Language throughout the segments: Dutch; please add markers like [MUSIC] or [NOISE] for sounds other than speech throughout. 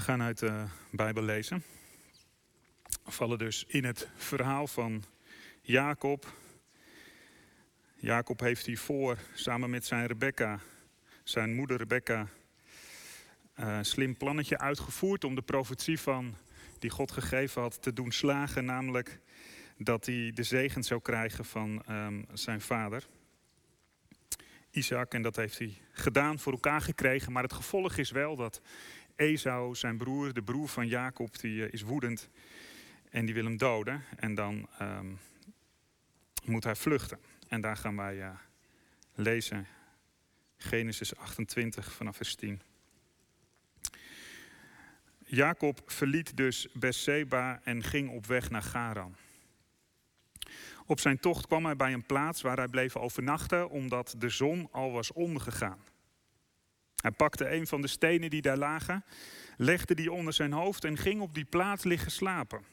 We gaan uit de Bijbel lezen. We vallen dus in het verhaal van Jacob. Jacob heeft hiervoor samen met zijn Rebecca, zijn moeder Rebecca, eh, een slim plannetje uitgevoerd om de profetie van die God gegeven had te doen slagen, namelijk dat hij de zegen zou krijgen van ehm, zijn vader. Isaac, en dat heeft hij gedaan, voor elkaar gekregen. Maar het gevolg is wel dat Esau, zijn broer, de broer van Jacob, die eh, is woedend en die wil hem doden. En dan ehm, moet hij vluchten. En daar gaan wij uh, lezen. Genesis 28 vanaf vers 10. Jacob verliet dus Beersheba en ging op weg naar Garan. Op zijn tocht kwam hij bij een plaats waar hij bleef overnachten omdat de zon al was ondergegaan. Hij pakte een van de stenen die daar lagen, legde die onder zijn hoofd en ging op die plaats liggen slapen.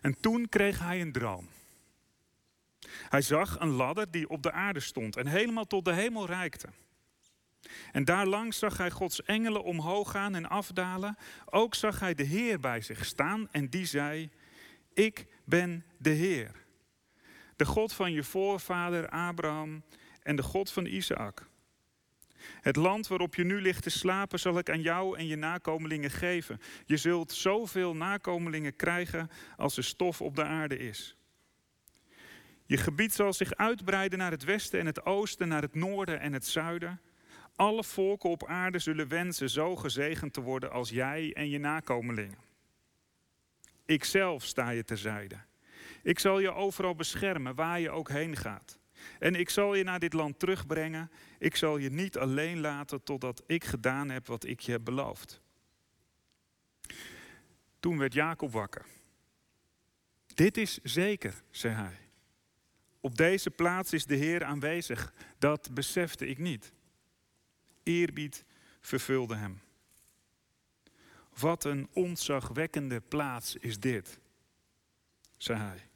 En toen kreeg hij een droom. Hij zag een ladder die op de aarde stond en helemaal tot de hemel reikte. En daarlangs zag hij Gods engelen omhoog gaan en afdalen. Ook zag hij de Heer bij zich staan en die zei: Ik ben de Heer, de God van je voorvader Abraham en de God van Isaac. Het land waarop je nu ligt te slapen zal ik aan jou en je nakomelingen geven. Je zult zoveel nakomelingen krijgen als de stof op de aarde is. Je gebied zal zich uitbreiden naar het westen en het oosten, naar het noorden en het zuiden. Alle volken op aarde zullen wensen zo gezegend te worden als jij en je nakomelingen. Ikzelf sta je terzijde. Ik zal je overal beschermen, waar je ook heen gaat. En ik zal je naar dit land terugbrengen. Ik zal je niet alleen laten totdat ik gedaan heb wat ik je heb beloofd. Toen werd Jacob wakker. Dit is zeker, zei hij. Op deze plaats is de Heer aanwezig. Dat besefte ik niet. Eerbied vervulde hem. Wat een ontzagwekkende plaats is dit, zei hij.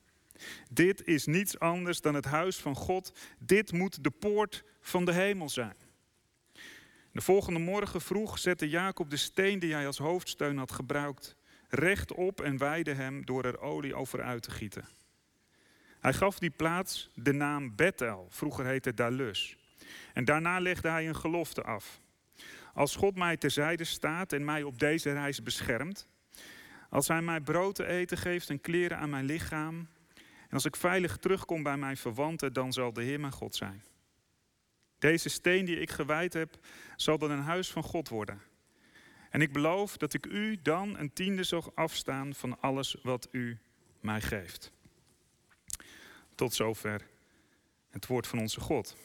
Dit is niets anders dan het huis van God. Dit moet de poort van de hemel zijn. De volgende morgen vroeg zette Jacob de steen die hij als hoofdsteun had gebruikt recht op en wijde hem door er olie over uit te gieten. Hij gaf die plaats de naam Bethel, vroeger heette Dalus. En daarna legde hij een gelofte af. Als God mij terzijde staat en mij op deze reis beschermt, als hij mij brood te eten geeft en kleren aan mijn lichaam, en als ik veilig terugkom bij mijn verwanten, dan zal de Heer mijn God zijn. Deze steen die ik gewijd heb, zal dan een huis van God worden. En ik beloof dat ik u dan een tiende zal afstaan van alles wat u mij geeft. Tot zover het woord van onze God.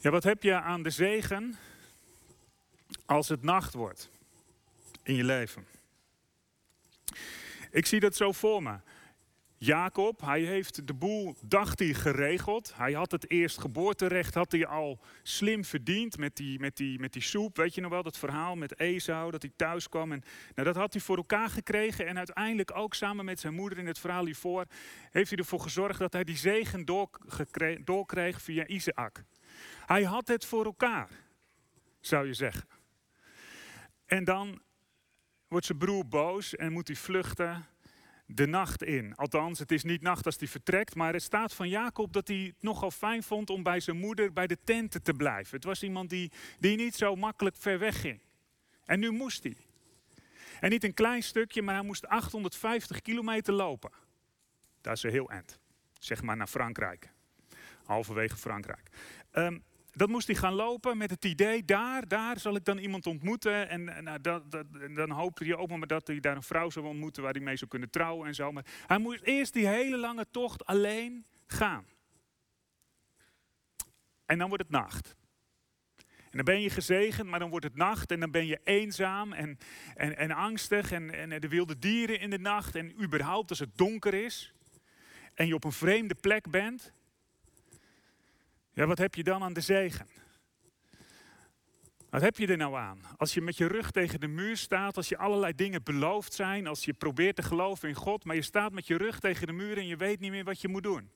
Ja, wat heb je aan de zegen als het nacht wordt in je leven? Ik zie dat zo voor me. Jacob, hij heeft de boel, dacht hij, geregeld. Hij had het eerst geboorterecht, had hij al slim verdiend met die, met, die, met die soep. Weet je nog wel, dat verhaal met Esau, dat hij thuis kwam. En, nou, dat had hij voor elkaar gekregen. En uiteindelijk ook samen met zijn moeder in het verhaal hiervoor... heeft hij ervoor gezorgd dat hij die zegen doorkreeg via Isaac. Hij had het voor elkaar, zou je zeggen. En dan wordt zijn broer boos en moet hij vluchten de nacht in. Althans, het is niet nacht als hij vertrekt, maar het staat van Jacob dat hij het nogal fijn vond om bij zijn moeder bij de tenten te blijven. Het was iemand die, die niet zo makkelijk ver weg ging. En nu moest hij. En niet een klein stukje, maar hij moest 850 kilometer lopen. Dat is een heel eind. Zeg maar naar Frankrijk. Halverwege Frankrijk. Um, dat moest hij gaan lopen met het idee, daar, daar zal ik dan iemand ontmoeten. En, nou, dat, dan hoopte hij ook maar dat hij daar een vrouw zou ontmoeten waar hij mee zou kunnen trouwen en zo. Maar hij moest eerst die hele lange tocht alleen gaan. En dan wordt het nacht. En dan ben je gezegend, maar dan wordt het nacht en dan ben je eenzaam en, en, en angstig en, en de wilde dieren in de nacht. En überhaupt als het donker is en je op een vreemde plek bent, ja, wat heb je dan aan de zegen? Wat heb je er nou aan? Als je met je rug tegen de muur staat, als je allerlei dingen beloofd zijn, als je probeert te geloven in God, maar je staat met je rug tegen de muur en je weet niet meer wat je moet doen.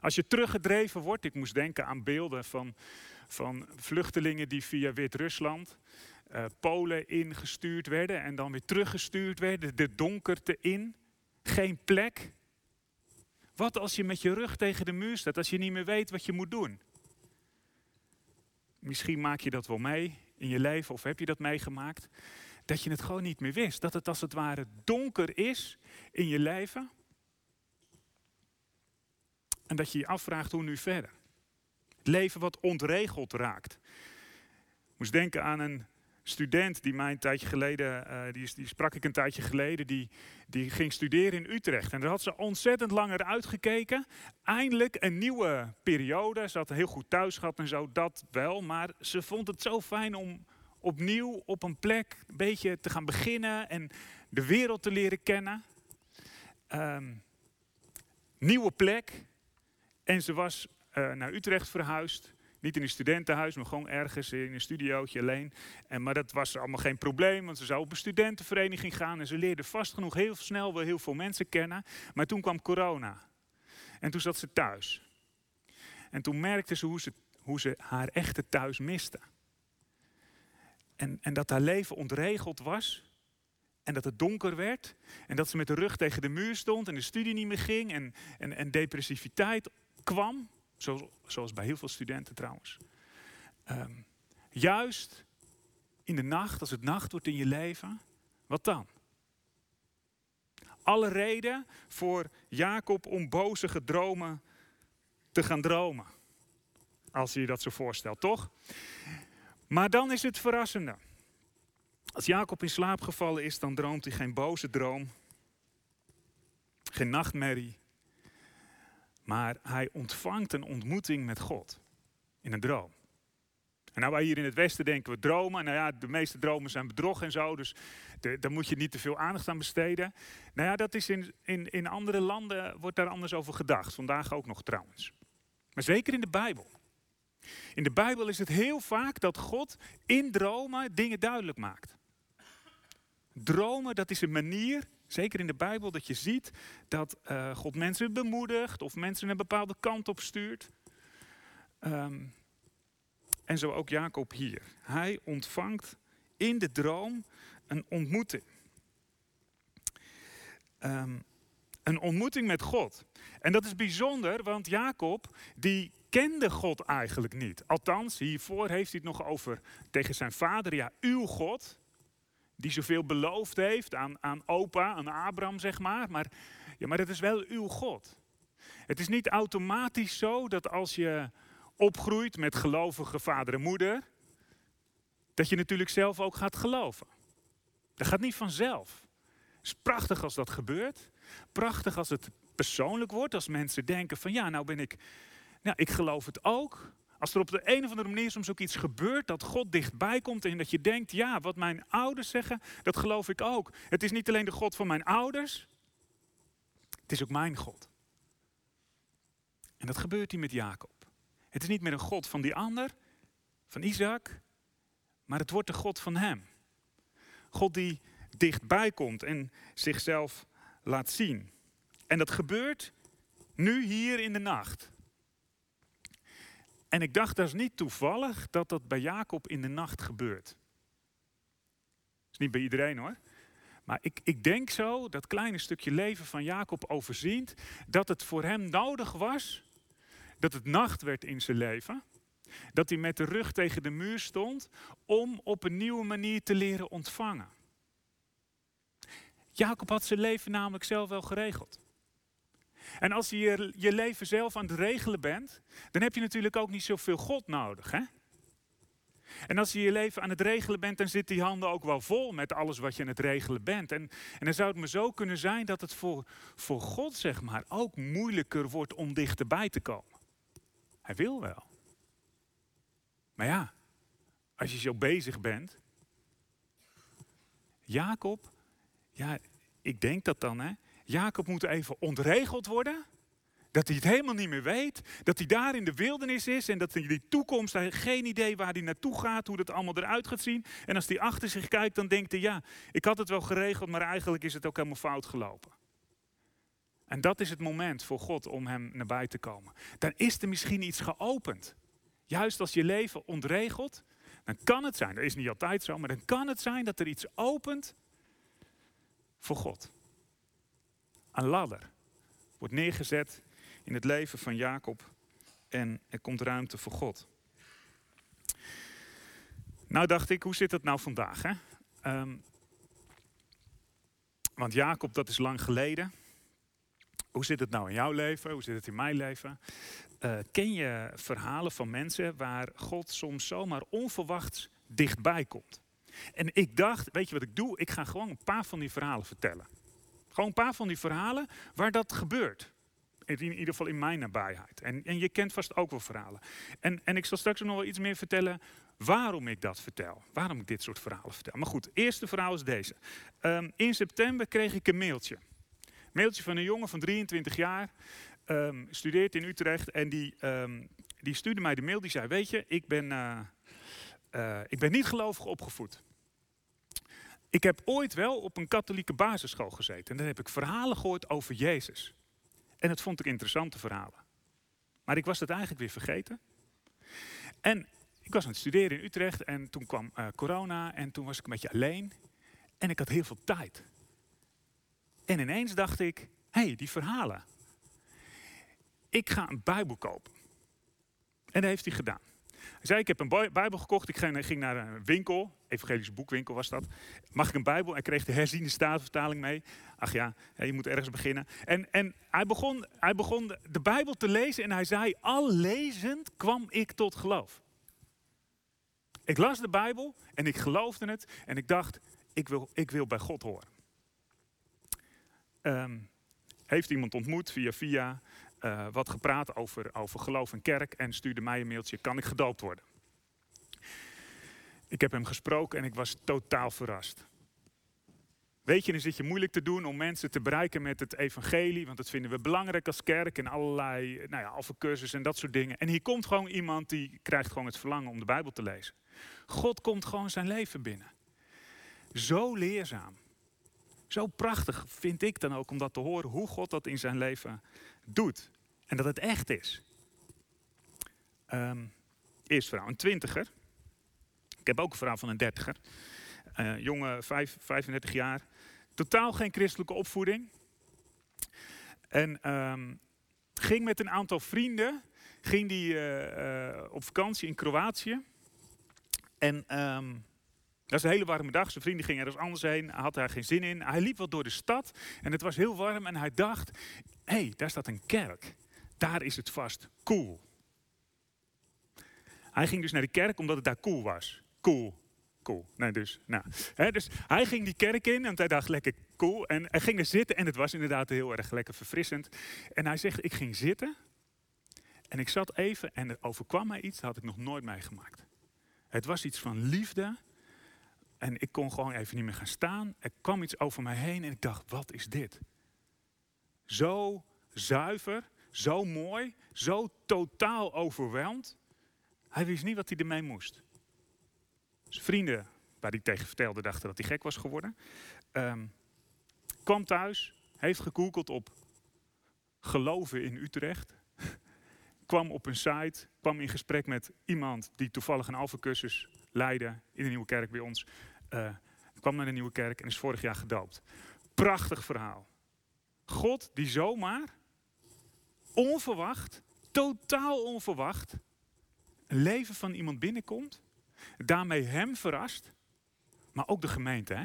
Als je teruggedreven wordt, ik moest denken aan beelden van, van vluchtelingen die via Wit-Rusland, uh, Polen ingestuurd werden en dan weer teruggestuurd werden, de donkerte in, geen plek. Wat als je met je rug tegen de muur staat, als je niet meer weet wat je moet doen? Misschien maak je dat wel mee in je leven of heb je dat meegemaakt. Dat je het gewoon niet meer wist. Dat het als het ware donker is in je leven. En dat je je afvraagt hoe nu verder. Het leven wat ontregeld raakt. Moest denken aan een student die mij een tijdje geleden, uh, die, die, sprak ik een tijdje geleden, die, die ging studeren in Utrecht. En daar had ze ontzettend lang naar uitgekeken. Eindelijk een nieuwe periode. Ze had heel goed thuis gehad en zo, dat wel. Maar ze vond het zo fijn om opnieuw op een plek een beetje te gaan beginnen en de wereld te leren kennen. Um, nieuwe plek. En ze was uh, naar Utrecht verhuisd. Niet in een studentenhuis, maar gewoon ergens in een studiootje alleen. En, maar dat was allemaal geen probleem, want ze zou op een studentenvereniging gaan. En ze leerde vast genoeg heel snel wel heel veel mensen kennen. Maar toen kwam corona. En toen zat ze thuis. En toen merkte ze hoe ze, hoe ze haar echte thuis miste. En, en dat haar leven ontregeld was. En dat het donker werd. En dat ze met de rug tegen de muur stond en de studie niet meer ging. En, en, en depressiviteit kwam. Zoals, bij heel veel studenten trouwens. Ehm, juist in de nacht, als het nacht wordt in je leven, wat dan? Alle reden voor Jacob om bozige dromen te gaan dromen. Als je je dat zo voorstelt, toch? Maar dan is het verrassende. Als Jacob in slaap gevallen is, dan droomt hij geen boze droom, geen nachtmerrie, maar hij ontvangt een ontmoeting met God in een droom. En nou wij hier in het Westen denken we dromen. Nou ja, de meeste dromen zijn bedrog en zo, dus daar moet je niet te veel aandacht aan besteden. Nou ja, dat is in, in, in andere landen wordt daar anders over gedacht. Vandaag ook nog trouwens. Maar zeker in de Bijbel. In de Bijbel is het heel vaak dat God in dromen dingen duidelijk maakt. Dromen, dat is een manier Zeker in de Bijbel dat je ziet dat uh, God mensen bemoedigt of mensen een bepaalde kant op stuurt. Um, en zo ook Jacob hier. Hij ontvangt in de droom een ontmoeting. Um, een ontmoeting met God. En dat is bijzonder, want Jacob die kende God eigenlijk niet. Althans, hiervoor heeft hij het nog over tegen zijn vader. Ja, uw God die zoveel beloofd heeft aan, aan opa, aan Abraham, zeg maar. Maar, ja, maar het is wel uw God. Het is niet automatisch zo dat als je opgroeit met gelovige vader en moeder, dat je natuurlijk zelf ook gaat geloven. Dat gaat niet vanzelf. Het is prachtig als dat gebeurt. Prachtig als het persoonlijk wordt, als mensen denken van ja, nou ben ik, nou, ik geloof het ook. Als er op de een of andere manier soms ook iets gebeurt dat God dichtbij komt en dat je denkt, ja, wat mijn ouders zeggen, dat geloof ik ook. Het is niet alleen de God van mijn ouders, het is ook mijn God. En dat gebeurt hier met Jacob. Het is niet meer een God van die ander, van Isaac, maar het wordt de God van hem. God die dichtbij komt en zichzelf laat zien. En dat gebeurt nu hier in de nacht. En ik dacht, dat is niet toevallig dat dat bij Jacob in de nacht gebeurt. Dat is niet bij iedereen hoor. Maar ik, ik denk zo, dat kleine stukje leven van Jacob overziend, dat het voor hem nodig was dat het nacht werd in zijn leven. Dat hij met de rug tegen de muur stond om op een nieuwe manier te leren ontvangen. Jacob had zijn leven namelijk zelf wel geregeld. En als je je leven zelf aan het regelen bent, dan heb je natuurlijk ook niet zoveel God nodig. Hè? En als je je leven aan het regelen bent, dan zitten die handen ook wel vol met alles wat je aan het regelen bent. En, en dan zou het maar zo kunnen zijn dat het voor, voor God, zeg maar, ook moeilijker wordt om dichterbij te komen. Hij wil wel. Maar ja, als je zo bezig bent. Jacob, ja, ik denk dat dan, hè. Jacob moet even ontregeld worden. Dat hij het helemaal niet meer weet. Dat hij daar in de wildernis is en dat hij die toekomst, hij geen idee waar hij naartoe gaat, hoe dat allemaal eruit gaat zien. En als hij achter zich kijkt, dan denkt hij, ja, ik had het wel geregeld, maar eigenlijk is het ook helemaal fout gelopen. En dat is het moment voor God om hem nabij te komen. Dan is er misschien iets geopend. Juist als je leven ontregelt, dan kan het zijn, dat is niet altijd zo, maar dan kan het zijn dat er iets opent voor God. Een ladder wordt neergezet in het leven van Jacob en er komt ruimte voor God. Nou dacht ik, hoe zit het nou vandaag? Hè? Ehm, want Jacob, dat is lang geleden. Hoe zit het nou in jouw leven? Hoe zit het in mijn leven? Uh, ken je verhalen van mensen waar God soms zomaar onverwachts dichtbij komt? En ik dacht, weet je wat ik doe? Ik ga gewoon een paar van die verhalen vertellen. Gewoon een paar van die verhalen waar dat gebeurt. In ieder geval in mijn nabijheid. En, en je kent vast ook wel verhalen. En, en ik zal straks nog wel iets meer vertellen waarom ik dat vertel. Waarom ik dit soort verhalen vertel. Maar goed, het eerste verhaal is deze. Um, in september kreeg ik een mailtje. Mailtje van een jongen van 23 jaar. Um, studeert in Utrecht. En die, um, die stuurde mij de mail. Die zei, weet je, ik ben, uh, uh, ik ben niet gelovig opgevoed. Ik heb ooit wel op een katholieke basisschool gezeten. En daar heb ik verhalen gehoord over Jezus. En dat vond ik interessante verhalen. Maar ik was het eigenlijk weer vergeten. En ik was aan het studeren in Utrecht en toen kwam uh, corona en toen was ik een beetje alleen. En ik had heel veel tijd. En ineens dacht ik, hé, hey, die verhalen. Ik ga een Bijbel kopen. En dat heeft hij gedaan. Hij zei, ik heb een Bijbel gekocht. Ik ging naar een winkel, evangelische boekwinkel was dat. Mag ik een Bijbel? En kreeg de herziende staatvertaling mee. Ach ja, je moet ergens beginnen. En, en hij, begon, hij begon de Bijbel te lezen en hij zei, al lezend kwam ik tot geloof. Ik las de Bijbel en ik geloofde het en ik dacht, ik wil, ik wil bij God horen. Um, heeft iemand ontmoet via via, uh, wat gepraat over, over geloof en kerk en stuurde mij een mailtje, kan ik gedoopt worden? Ik heb hem gesproken en ik was totaal verrast. Weet je, dan zit je moeilijk te doen om mensen te bereiken met het evangelie, want dat vinden we belangrijk als kerk en allerlei, nou ja, alfacursus en dat soort dingen. En hier komt gewoon iemand die krijgt gewoon het verlangen om de Bijbel te lezen. God komt gewoon zijn leven binnen. Zo leerzaam. Zo prachtig vind ik dan ook om dat te horen, hoe God dat in zijn leven doet. En dat het echt is. Um, eerst vrouw, een twintiger. Ik heb ook een vrouw van een dertiger. Uh, jonge, vijf, 35 jaar. Totaal geen christelijke opvoeding. En um, ging met een aantal vrienden ging die, uh, uh, op vakantie in Kroatië. En um, dat was een hele warme dag. Zijn vrienden gingen ergens anders heen. Had daar geen zin in. Hij liep wat door de stad en het was heel warm. En hij dacht, hey, daar staat een kerk. Daar is het vast cool. Hij ging dus naar de kerk omdat het daar cool was. Cool. Cool. Nee, dus, nou. Dus hij ging die kerk in en hij dacht lekker cool. En hij ging er zitten en het was inderdaad heel erg lekker verfrissend. En hij zegt, ik ging zitten en ik zat even en er overkwam mij iets, dat had ik nog nooit meegemaakt. Het was iets van liefde. En ik kon gewoon even niet meer gaan staan. Er kwam iets over mij heen en ik dacht, wat is dit? Zo zuiver, zo mooi, zo totaal overweldigd. Hij wist niet wat hij ermee moest. Zijn vrienden, waar hij tegen vertelde, dachten dat hij gek was geworden. Um, kwam thuis, heeft gegoogeld op geloven in Utrecht [LAUGHS] kwam op een site, kwam in gesprek met iemand die toevallig een alfacursus leidde in de Nieuwe Kerk bij ons. Uh, kwam naar de Nieuwe Kerk en is vorig jaar gedoopt. Prachtig verhaal. God die zomaar, onverwacht, totaal onverwacht, een leven van iemand binnenkomt, daarmee hem verrast, maar ook de gemeente. Hè?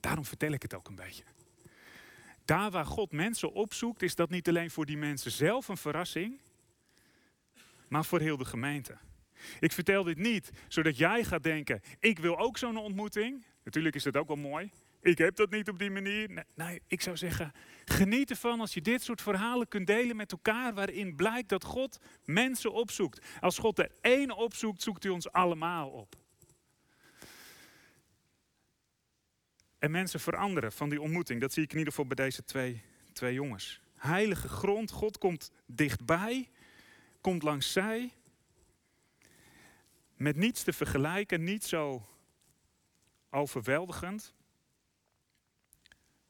Daarom vertel ik het ook een beetje. Daar waar God mensen opzoekt, is dat niet alleen voor die mensen zelf een verrassing, maar voor heel de gemeente. Ik vertel dit niet zodat jij gaat denken, ik wil ook zo'n ontmoeting. Natuurlijk is dat ook wel mooi. Ik heb dat niet op die manier. Nee, ik zou zeggen, geniet ervan als je dit soort verhalen kunt delen met elkaar, waarin blijkt dat God mensen opzoekt. Als God er één opzoekt, zoekt hij ons allemaal op. En mensen veranderen van die ontmoeting. Dat zie ik in ieder geval bij deze twee, twee jongens. Heilige grond, God komt dichtbij komt langs zij. Met niets te vergelijken, niet zo overweldigend.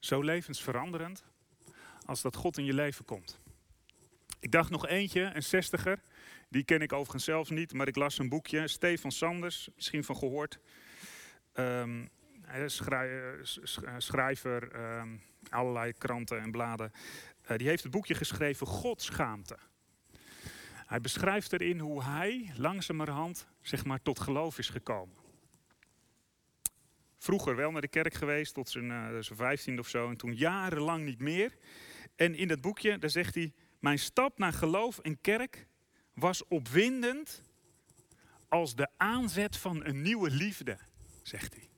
Zo levensveranderend. als dat God in je leven komt. Ik dacht nog eentje, een zestiger. Die ken ik overigens zelfs niet, maar ik las een boekje. Stefan Sanders, misschien van gehoord. Um, schrijver, ehm, allerlei kranten en bladen. Uh, die heeft het boekje geschreven Godschaamte. Hij beschrijft erin hoe hij langzamerhand zeg maar, tot geloof is gekomen. Vroeger wel naar de kerk geweest, tot zijn, uh, vijftiende of zo. En toen jarenlang niet meer. En in dat boekje, daar zegt hij... Mijn stap naar geloof en kerk was opwindend als de aanzet van een nieuwe liefde, zegt hij.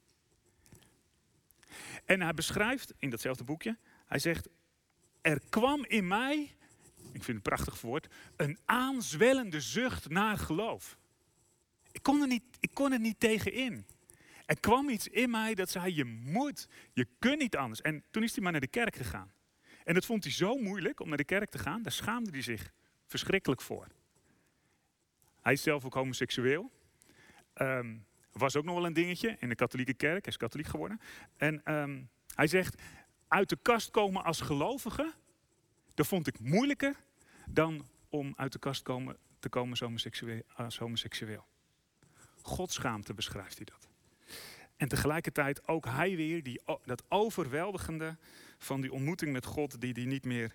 En hij beschrijft in datzelfde boekje, hij zegt, er kwam in mij, ik vind het een prachtig woord, een aanzwellende zucht naar geloof. Ik kon er niet, ik kon er niet tegenin. Er kwam iets in mij dat zei, je moet, je kunt niet anders. En toen is hij maar naar de kerk gegaan. En dat vond hij zo moeilijk om naar de kerk te gaan, daar schaamde hij zich verschrikkelijk voor. Hij is zelf ook homoseksueel. Um, was ook nog wel een dingetje in de katholieke kerk. Hij is katholiek geworden. En um, hij zegt, uit de kast komen als gelovige, dat vond ik moeilijker dan om uit de kast komen, te komen als homoseksueel, homoseksueel. Godschaamte beschrijft hij dat. En tegelijkertijd ook hij weer, die, dat overweldigende van die ontmoeting met God, die hij niet meer,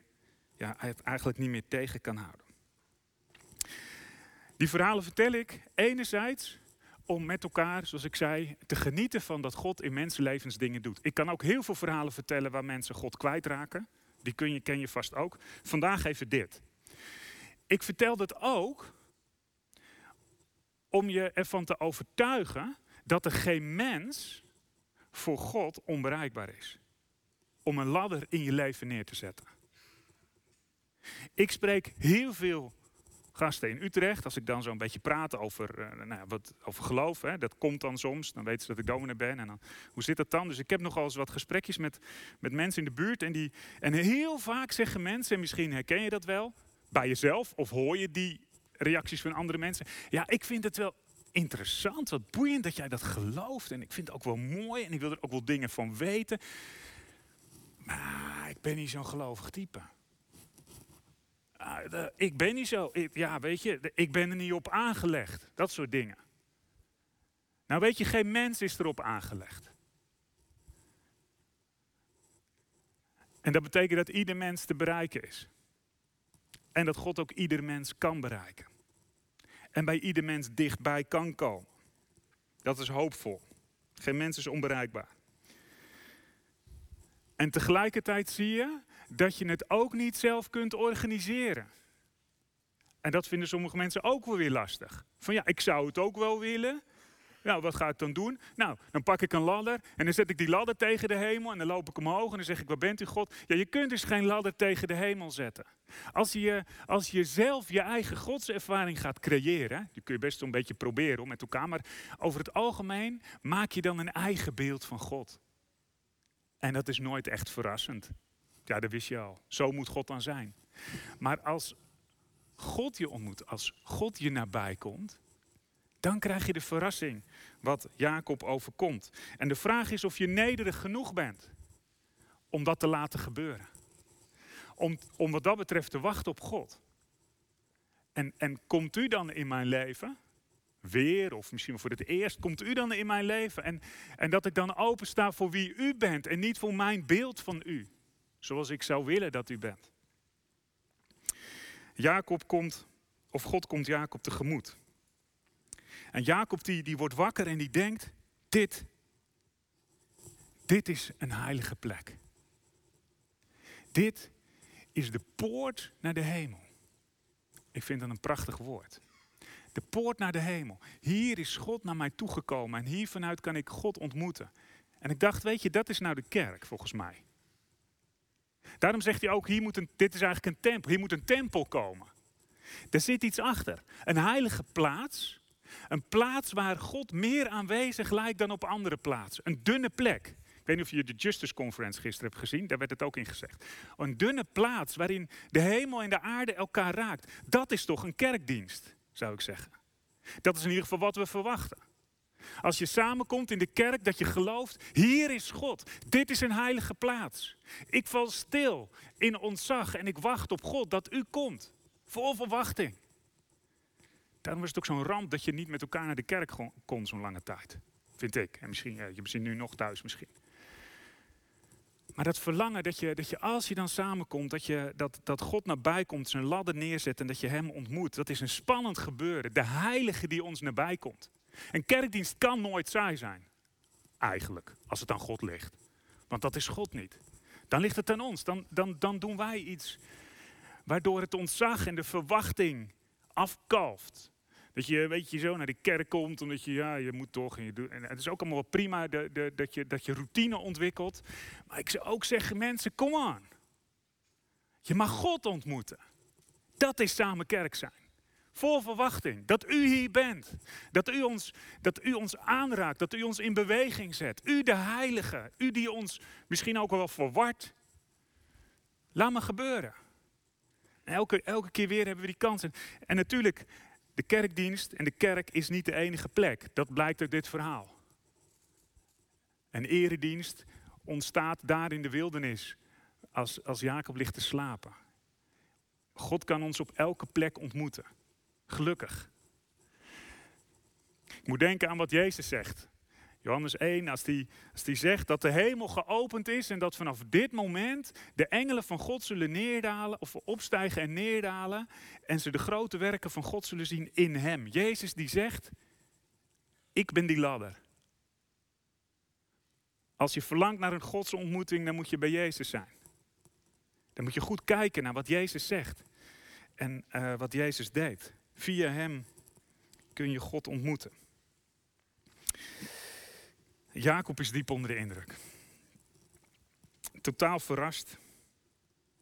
ja, eigenlijk niet meer tegen kan houden. Die verhalen vertel ik enerzijds om met elkaar, zoals ik zei, te genieten van dat God in mensenlevens dingen doet. Ik kan ook heel veel verhalen vertellen waar mensen God kwijtraken. Die kun je, ken je vast ook. Vandaag even dit. Ik vertel dat ook om je ervan te overtuigen dat er geen mens voor God onbereikbaar is. Om een ladder in je leven neer te zetten. Ik spreek heel veel gasten in Utrecht, als ik dan zo'n beetje praat over, uh, nou, wat, over geloof, hè, dat komt dan soms, dan weten ze dat ik dominee ben. En dan, hoe zit dat dan? Dus ik heb nogal eens wat gesprekjes met, met mensen in de buurt. En, die, en heel vaak zeggen mensen, en misschien herken je dat wel, bij jezelf, of hoor je die reacties van andere mensen. Ja, ik vind het wel interessant, wat boeiend dat jij dat gelooft. En ik vind het ook wel mooi en ik wil er ook wel dingen van weten. Maar ik ben niet zo'n gelovig type. Ah, ik ben niet zo. ja, weet je, ik ben er niet op aangelegd. Dat soort dingen. Nou weet je, geen mens is erop aangelegd. En dat betekent dat ieder mens te bereiken is. En dat God ook ieder mens kan bereiken. En bij ieder mens dichtbij kan komen. Dat is hoopvol. Geen mens is onbereikbaar. En tegelijkertijd zie je dat je het ook niet zelf kunt organiseren. En dat vinden sommige mensen ook wel weer lastig. Van ja, ik zou het ook wel willen. Nou, wat ga ik dan doen? Nou, dan pak ik een ladder en dan zet ik die ladder tegen de hemel en dan loop ik omhoog en dan zeg ik, waar bent u God? Ja, je kunt dus geen ladder tegen de hemel zetten. Als je, als je zelf je eigen godservaring gaat creëren, die kun je best een beetje proberen met elkaar, maar over het algemeen maak je dan een eigen beeld van God. En dat is nooit echt verrassend. Ja, dat wist je al. Zo moet God dan zijn. Maar als God je ontmoet, als God je nabij komt, dan krijg je de verrassing wat Jacob overkomt. En de vraag is of je nederig genoeg bent om dat te laten gebeuren. Om, om wat dat betreft te wachten op God. En, en komt u dan in mijn leven, weer of misschien voor het eerst, komt u dan in mijn leven en, en dat ik dan opensta voor wie u bent en niet voor mijn beeld van u zoals ik zou willen dat u bent. Jacob komt, of God komt Jacob tegemoet. En Jacob die, die wordt wakker en die denkt, dit, dit is een heilige plek. Dit is de poort naar de hemel. Ik vind dat een prachtig woord. De poort naar de hemel. Hier is God naar mij toegekomen en hier vanuit kan ik God ontmoeten. En ik dacht, weet je, dat is nou de kerk volgens mij. Daarom zegt hij ook, hier moet een, dit is eigenlijk een tempel, hier moet een tempel komen. Er zit iets achter. Een heilige plaats. Een plaats waar God meer aanwezig lijkt dan op andere plaatsen. Een dunne plek. Ik weet niet of je de Justice Conference gisteren hebt gezien, daar werd het ook in gezegd. Een dunne plaats waarin de hemel en de aarde elkaar raakt. Dat is toch een kerkdienst, zou ik zeggen. Dat is in ieder geval wat we verwachten. Als je samenkomt in de kerk, dat je gelooft, hier is God. Dit is een heilige plaats. Ik val stil in ontzag en ik wacht op God dat u komt. Vol verwachting. Daarom is het ook zo'n ramp dat je niet met elkaar naar de kerk kon zo'n lange tijd. Vind ik. En misschien, ja, je misschien nu nog thuis misschien. Maar dat verlangen dat je, dat je als je dan samenkomt, dat, je, dat, dat God nabij komt, zijn ladder neerzet en dat je hem ontmoet. Dat is een spannend gebeuren. De heilige die ons nabij komt. Een kerkdienst kan nooit saai zijn. Eigenlijk, als het aan God ligt. Want dat is God niet. Dan ligt het aan ons. Dan, dan, dan doen wij iets waardoor het ontzag en de verwachting afkalft. Dat je, weet je, zo naar de kerk komt, omdat je, ja, je moet toch. En, je doet, en het is ook allemaal prima de, de, dat, je, dat je routine ontwikkelt. Maar ik zou ook zeggen, mensen, kom aan. Je mag God ontmoeten. Dat is samen kerk zijn. Vol verwachting. Dat u hier bent. Dat u, ons, dat u ons aanraakt. Dat u ons in beweging zet. U de heilige. U die ons misschien ook wel verward. Laat me gebeuren. Elke, elke keer weer hebben we die kans. En natuurlijk, de kerkdienst en de kerk is niet de enige plek. Dat blijkt uit dit verhaal. Een eredienst ontstaat daar in de wildernis als, als Jacob ligt te slapen. God kan ons op elke plek ontmoeten. Gelukkig. Ik moet denken aan wat Jezus zegt. Johannes 1, als die, als die zegt dat de hemel geopend is en dat vanaf dit moment de engelen van God zullen neerdalen of opstijgen en neerdalen en ze de grote werken van God zullen zien in hem. Jezus die zegt, ik ben die ladder. Als je verlangt naar een godsontmoeting, dan moet je bij Jezus zijn. Dan moet je goed kijken naar wat Jezus zegt en uh, wat Jezus deed. Via hem kun je God ontmoeten. Jacob is diep onder de indruk. Totaal verrast.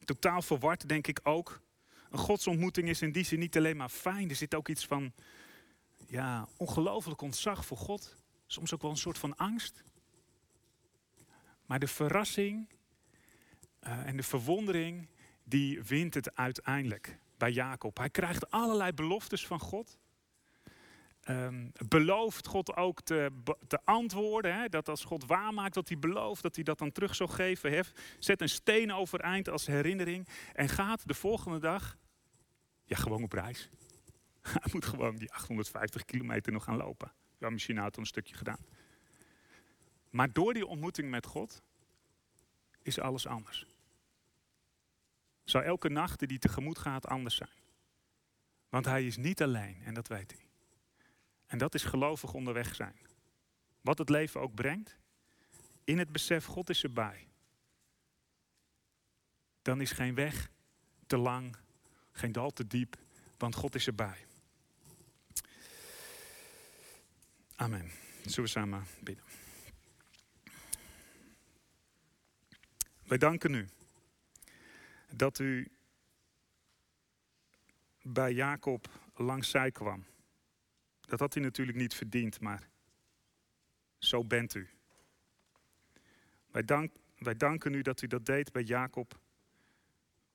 Totaal verward, denk ik ook. Een godsontmoeting is in die zin niet alleen maar fijn. Er zit ook iets van ja, ongelooflijk ontzag voor God. Soms ook wel een soort van angst. Maar de verrassing uh, en de verwondering, die wint het uiteindelijk bij Jacob. Hij krijgt allerlei beloftes van God. Um, belooft God ook te, te antwoorden. Hè? Dat als God waarmaakt wat hij belooft, dat hij dat dan terug zou geven. Zet een steen overeind als herinnering. En gaat de volgende dag ja, gewoon op reis. [LAUGHS] hij moet gewoon die 850 kilometer nog gaan lopen. Ja, misschien had hij een stukje gedaan. Maar door die ontmoeting met God is alles anders. Zou elke nacht die tegemoet gaat anders zijn. Want hij is niet alleen en dat weet hij. En dat is gelovig onderweg zijn. Wat het leven ook brengt, in het besef God is erbij. Dan is geen weg te lang, geen dal te diep, want God is erbij. Amen. Zullen we samen bidden. Wij danken u dat u bij Jacob langs zij kwam. Dat had hij natuurlijk niet verdiend, maar zo bent u. Wij, wij danken u dat u dat deed bij Jacob,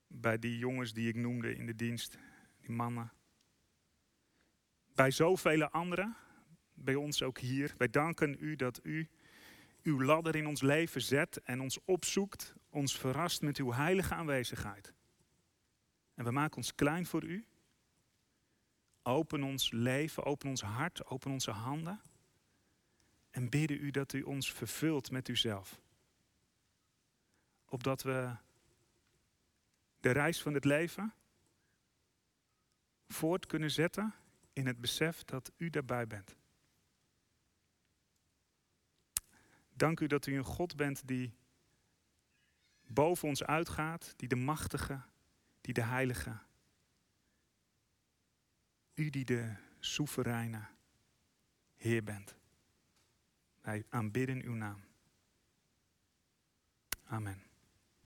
bij die jongens die ik noemde in de dienst, die mannen. Bij zoveel anderen, bij ons ook hier. Wij danken u dat u uw ladder in ons leven zet en ons opzoekt, ons verrast met uw heilige aanwezigheid. En we maken ons klein voor u. Open ons leven, open ons hart, open onze handen. En bidden u dat u ons vervult met uzelf. Opdat we de reis van het leven voort kunnen zetten in het besef dat u daarbij bent. Dank u dat u een God bent die boven ons uitgaat, die de machtige, die de heilige, u die de soevereine Heer bent. Wij aanbidden uw naam. Amen.